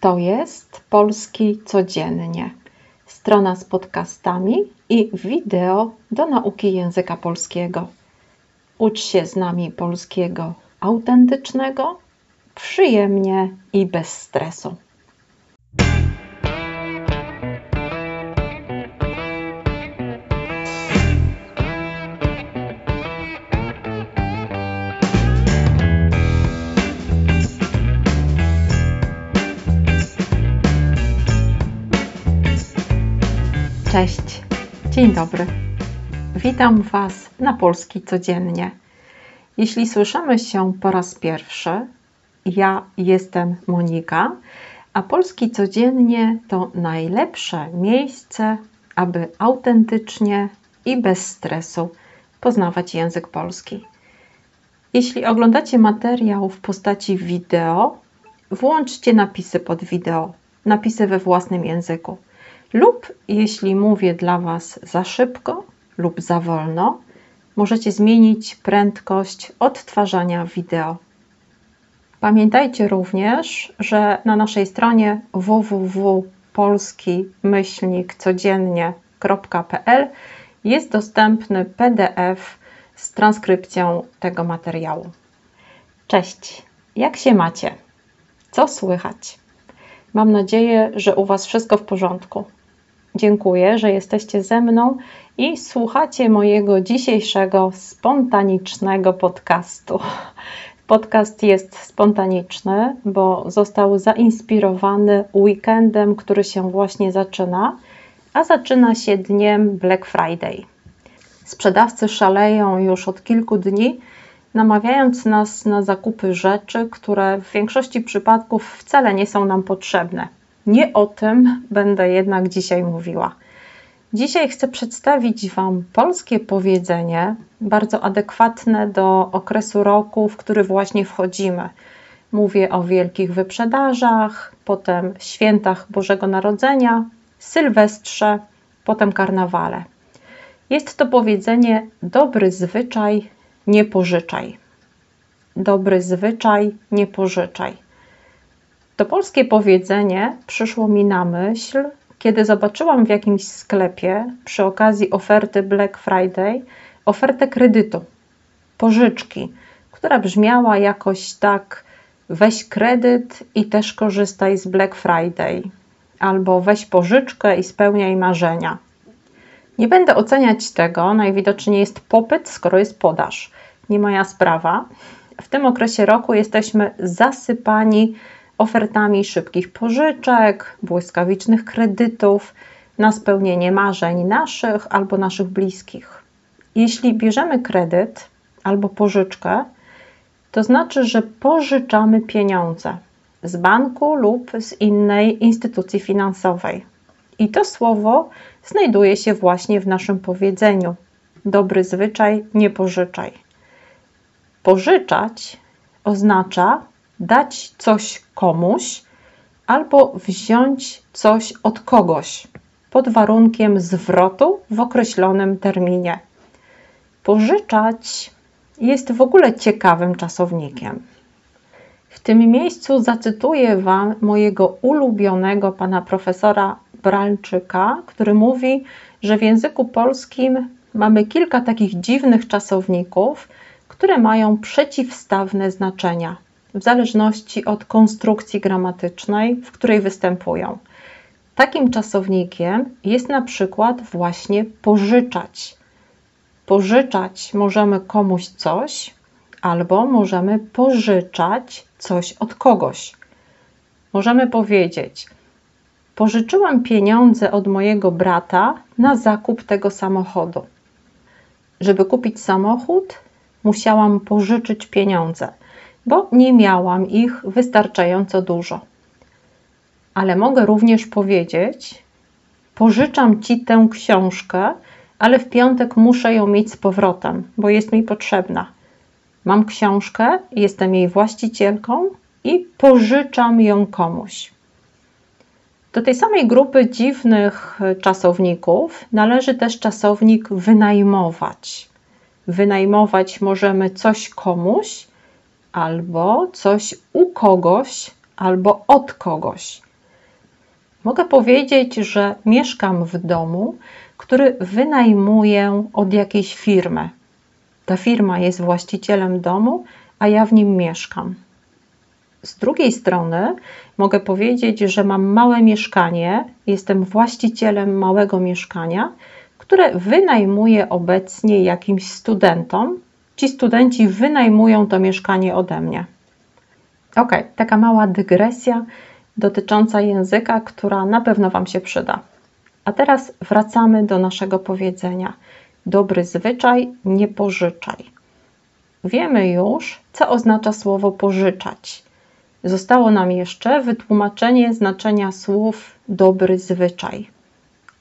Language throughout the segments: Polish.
To jest Polski Codziennie. Strona z podcastami i wideo do nauki języka polskiego. Ucz się z nami polskiego autentycznego, przyjemnie i bez stresu. Cześć, dzień dobry. Witam Was na Polski Codziennie. Jeśli słyszymy się po raz pierwszy, ja jestem Monika, a Polski Codziennie to najlepsze miejsce, aby autentycznie i bez stresu poznawać język polski. Jeśli oglądacie materiał w postaci wideo, włączcie napisy pod wideo, napisy we własnym języku lub jeśli mówię dla Was za szybko lub za wolno, możecie zmienić prędkość odtwarzania wideo. Pamiętajcie również, że na naszej stronie www.polski-codziennie.pl jest dostępny PDF z transkrypcją tego materiału. Cześć, jak się macie? Co słychać? Mam nadzieję, że u Was wszystko w porządku. Dziękuję, że jesteście ze mną i słuchacie mojego dzisiejszego spontanicznego podcastu. Podcast jest spontaniczny, bo został zainspirowany weekendem, który się właśnie zaczyna, a zaczyna się dniem Black Friday. Sprzedawcy szaleją już od kilku dni, namawiając nas na zakupy rzeczy, które w większości przypadków wcale nie są nam potrzebne nie o tym będę jednak dzisiaj mówiła. Dzisiaj chcę przedstawić Wam polskie powiedzenie, bardzo adekwatne do okresu roku, w który właśnie wchodzimy. Mówię o wielkich wyprzedażach, potem świętach Bożego Narodzenia, Sylwestrze, potem karnawale. Jest to powiedzenie dobry zwyczaj, nie pożyczaj. Dobry zwyczaj, nie pożyczaj. To polskie powiedzenie przyszło mi na myśl, kiedy zobaczyłam w jakimś sklepie przy okazji oferty Black Friday ofertę kredytu, pożyczki, która brzmiała jakoś tak: weź kredyt i też korzystaj z Black Friday, albo weź pożyczkę i spełniaj marzenia. Nie będę oceniać tego, najwidoczniej jest popyt, skoro jest podaż. Nie moja sprawa. W tym okresie roku jesteśmy zasypani ofertami szybkich pożyczek, błyskawicznych kredytów na spełnienie marzeń naszych albo naszych bliskich. Jeśli bierzemy kredyt albo pożyczkę, to znaczy, że pożyczamy pieniądze z banku lub z innej instytucji finansowej. I to słowo znajduje się właśnie w naszym powiedzeniu: dobry zwyczaj, nie pożyczaj. Pożyczać oznacza dać coś komuś albo wziąć coś od kogoś pod warunkiem zwrotu w określonym terminie. Pożyczać jest w ogóle ciekawym czasownikiem. W tym miejscu zacytuję Wam mojego ulubionego pana profesora Bralczyka, który mówi, że w języku polskim mamy kilka takich dziwnych czasowników, które mają przeciwstawne znaczenia w zależności od konstrukcji gramatycznej, w której występują. Takim czasownikiem jest na przykład właśnie pożyczać. Pożyczać możemy komuś coś, albo możemy pożyczać coś od kogoś. Możemy powiedzieć: Pożyczyłam pieniądze od mojego brata na zakup tego samochodu. Żeby kupić samochód, musiałam pożyczyć pieniądze bo nie miałam ich wystarczająco dużo. Ale mogę również powiedzieć: Pożyczam ci tę książkę, ale w piątek muszę ją mieć z powrotem, bo jest mi potrzebna. Mam książkę, jestem jej właścicielką i pożyczam ją komuś. Do tej samej grupy dziwnych czasowników należy też czasownik wynajmować. Wynajmować możemy coś komuś, albo coś u kogoś, albo od kogoś. Mogę powiedzieć, że mieszkam w domu, który wynajmuję od jakiejś firmy. Ta firma jest właścicielem domu, a ja w nim mieszkam. Z drugiej strony mogę powiedzieć, że mam małe mieszkanie, jestem właścicielem małego mieszkania, które wynajmuję obecnie jakimś studentom. Ci studenci wynajmują to mieszkanie ode mnie. Ok, taka mała dygresja dotycząca języka, która na pewno Wam się przyda. A teraz wracamy do naszego powiedzenia. Dobry zwyczaj, nie pożyczaj. Wiemy już, co oznacza słowo pożyczać. Zostało nam jeszcze wytłumaczenie znaczenia słów dobry zwyczaj.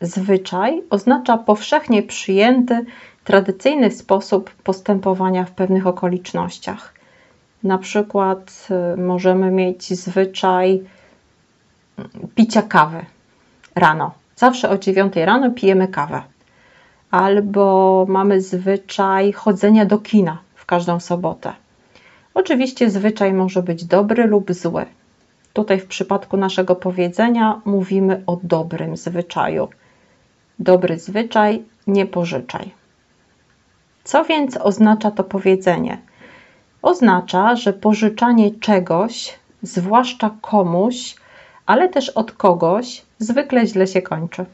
Zwyczaj oznacza powszechnie przyjęty, tradycyjny sposób postępowania w pewnych okolicznościach. Na przykład y, możemy mieć zwyczaj picia kawy rano. Zawsze o 9 rano pijemy kawę. Albo mamy zwyczaj chodzenia do kina w każdą sobotę. Oczywiście zwyczaj może być dobry lub zły. Tutaj w przypadku naszego powiedzenia mówimy o dobrym zwyczaju. Dobry zwyczaj, nie pożyczaj. Co więc oznacza to powiedzenie? Oznacza, że pożyczanie czegoś, zwłaszcza komuś, ale też od kogoś, zwykle źle się kończy.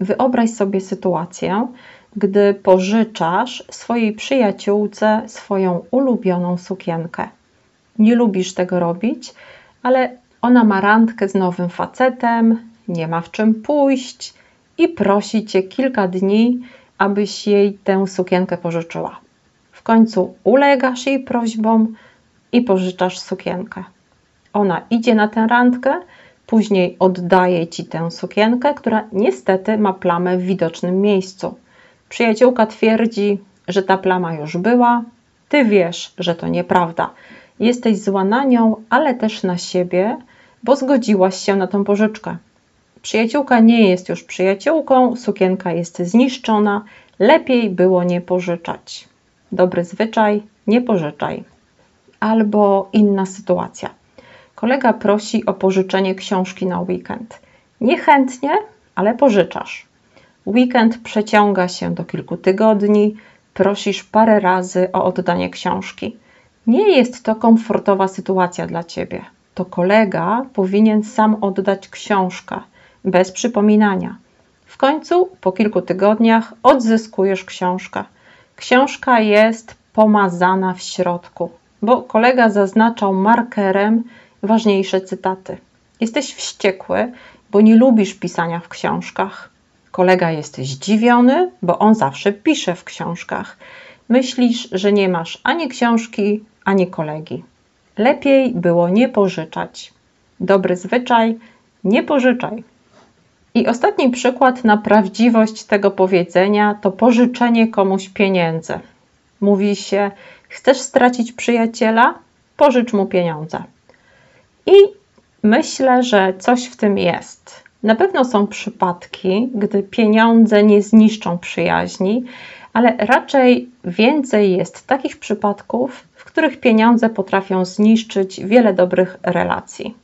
Wyobraź sobie sytuację, gdy pożyczasz swojej przyjaciółce swoją ulubioną sukienkę. Nie lubisz tego robić, ale ona ma randkę z nowym facetem, nie ma w czym pójść i prosi cię kilka dni, abyś jej tę sukienkę pożyczyła. W końcu ulegasz jej prośbom i pożyczasz sukienkę. Ona idzie na tę randkę, później oddaje ci tę sukienkę, która niestety ma plamę w widocznym miejscu. Przyjaciółka twierdzi, że ta plama już była, ty wiesz, że to nieprawda. Jesteś zła na nią, ale też na siebie, bo zgodziłaś się na tą pożyczkę. Przyjaciółka nie jest już przyjaciółką, sukienka jest zniszczona, lepiej było nie pożyczać. Dobry zwyczaj, nie pożyczaj. Albo inna sytuacja. Kolega prosi o pożyczenie książki na weekend. Niechętnie, ale pożyczasz. Weekend przeciąga się do kilku tygodni, prosisz parę razy o oddanie książki. Nie jest to komfortowa sytuacja dla ciebie. To kolega powinien sam oddać książkę, bez przypominania. W końcu, po kilku tygodniach, odzyskujesz książkę. Książka jest pomazana w środku, bo kolega zaznaczał markerem ważniejsze cytaty. Jesteś wściekły, bo nie lubisz pisania w książkach. Kolega jest zdziwiony, bo on zawsze pisze w książkach. Myślisz, że nie masz ani książki, ani kolegi. Lepiej było nie pożyczać. Dobry zwyczaj, nie pożyczaj. I ostatni przykład na prawdziwość tego powiedzenia to pożyczenie komuś pieniędzy. Mówi się: Chcesz stracić przyjaciela? Pożycz mu pieniądze. I myślę, że coś w tym jest. Na pewno są przypadki, gdy pieniądze nie zniszczą przyjaźni, ale raczej więcej jest takich przypadków, w których pieniądze potrafią zniszczyć wiele dobrych relacji.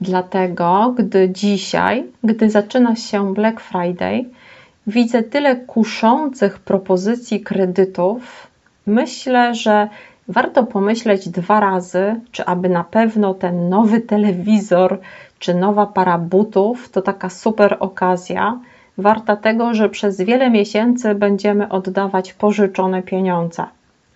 Dlatego, gdy dzisiaj, gdy zaczyna się Black Friday, widzę tyle kuszących propozycji kredytów, myślę, że warto pomyśleć dwa razy, czy aby na pewno ten nowy telewizor czy nowa para butów to taka super okazja, warta tego, że przez wiele miesięcy będziemy oddawać pożyczone pieniądze.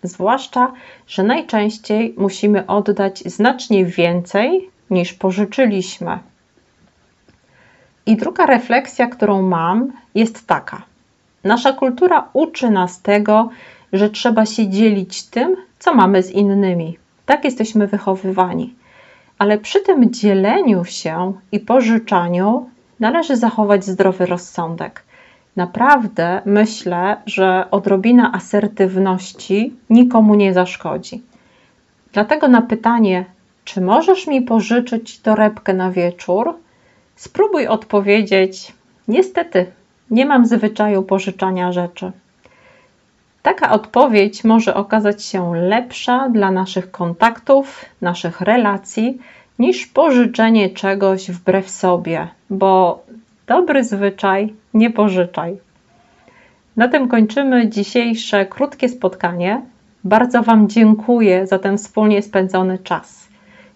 Zwłaszcza, że najczęściej musimy oddać znacznie więcej niż pożyczyliśmy. I druga refleksja, którą mam, jest taka. Nasza kultura uczy nas tego, że trzeba się dzielić tym, co mamy z innymi. Tak jesteśmy wychowywani. Ale przy tym dzieleniu się i pożyczaniu należy zachować zdrowy rozsądek. Naprawdę myślę, że odrobina asertywności nikomu nie zaszkodzi. Dlatego na pytanie, czy możesz mi pożyczyć torebkę na wieczór? Spróbuj odpowiedzieć: Niestety, nie mam zwyczaju pożyczania rzeczy. Taka odpowiedź może okazać się lepsza dla naszych kontaktów, naszych relacji, niż pożyczenie czegoś wbrew sobie, bo dobry zwyczaj nie pożyczaj. Na tym kończymy dzisiejsze krótkie spotkanie. Bardzo Wam dziękuję za ten wspólnie spędzony czas.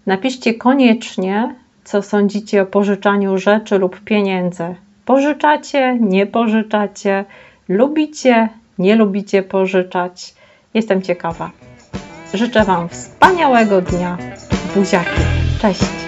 Napiszcie koniecznie, co sądzicie o pożyczaniu rzeczy lub pieniędzy. Pożyczacie, nie pożyczacie, lubicie, nie lubicie pożyczać. Jestem ciekawa. Życzę Wam wspaniałego dnia. Buziaki. Cześć.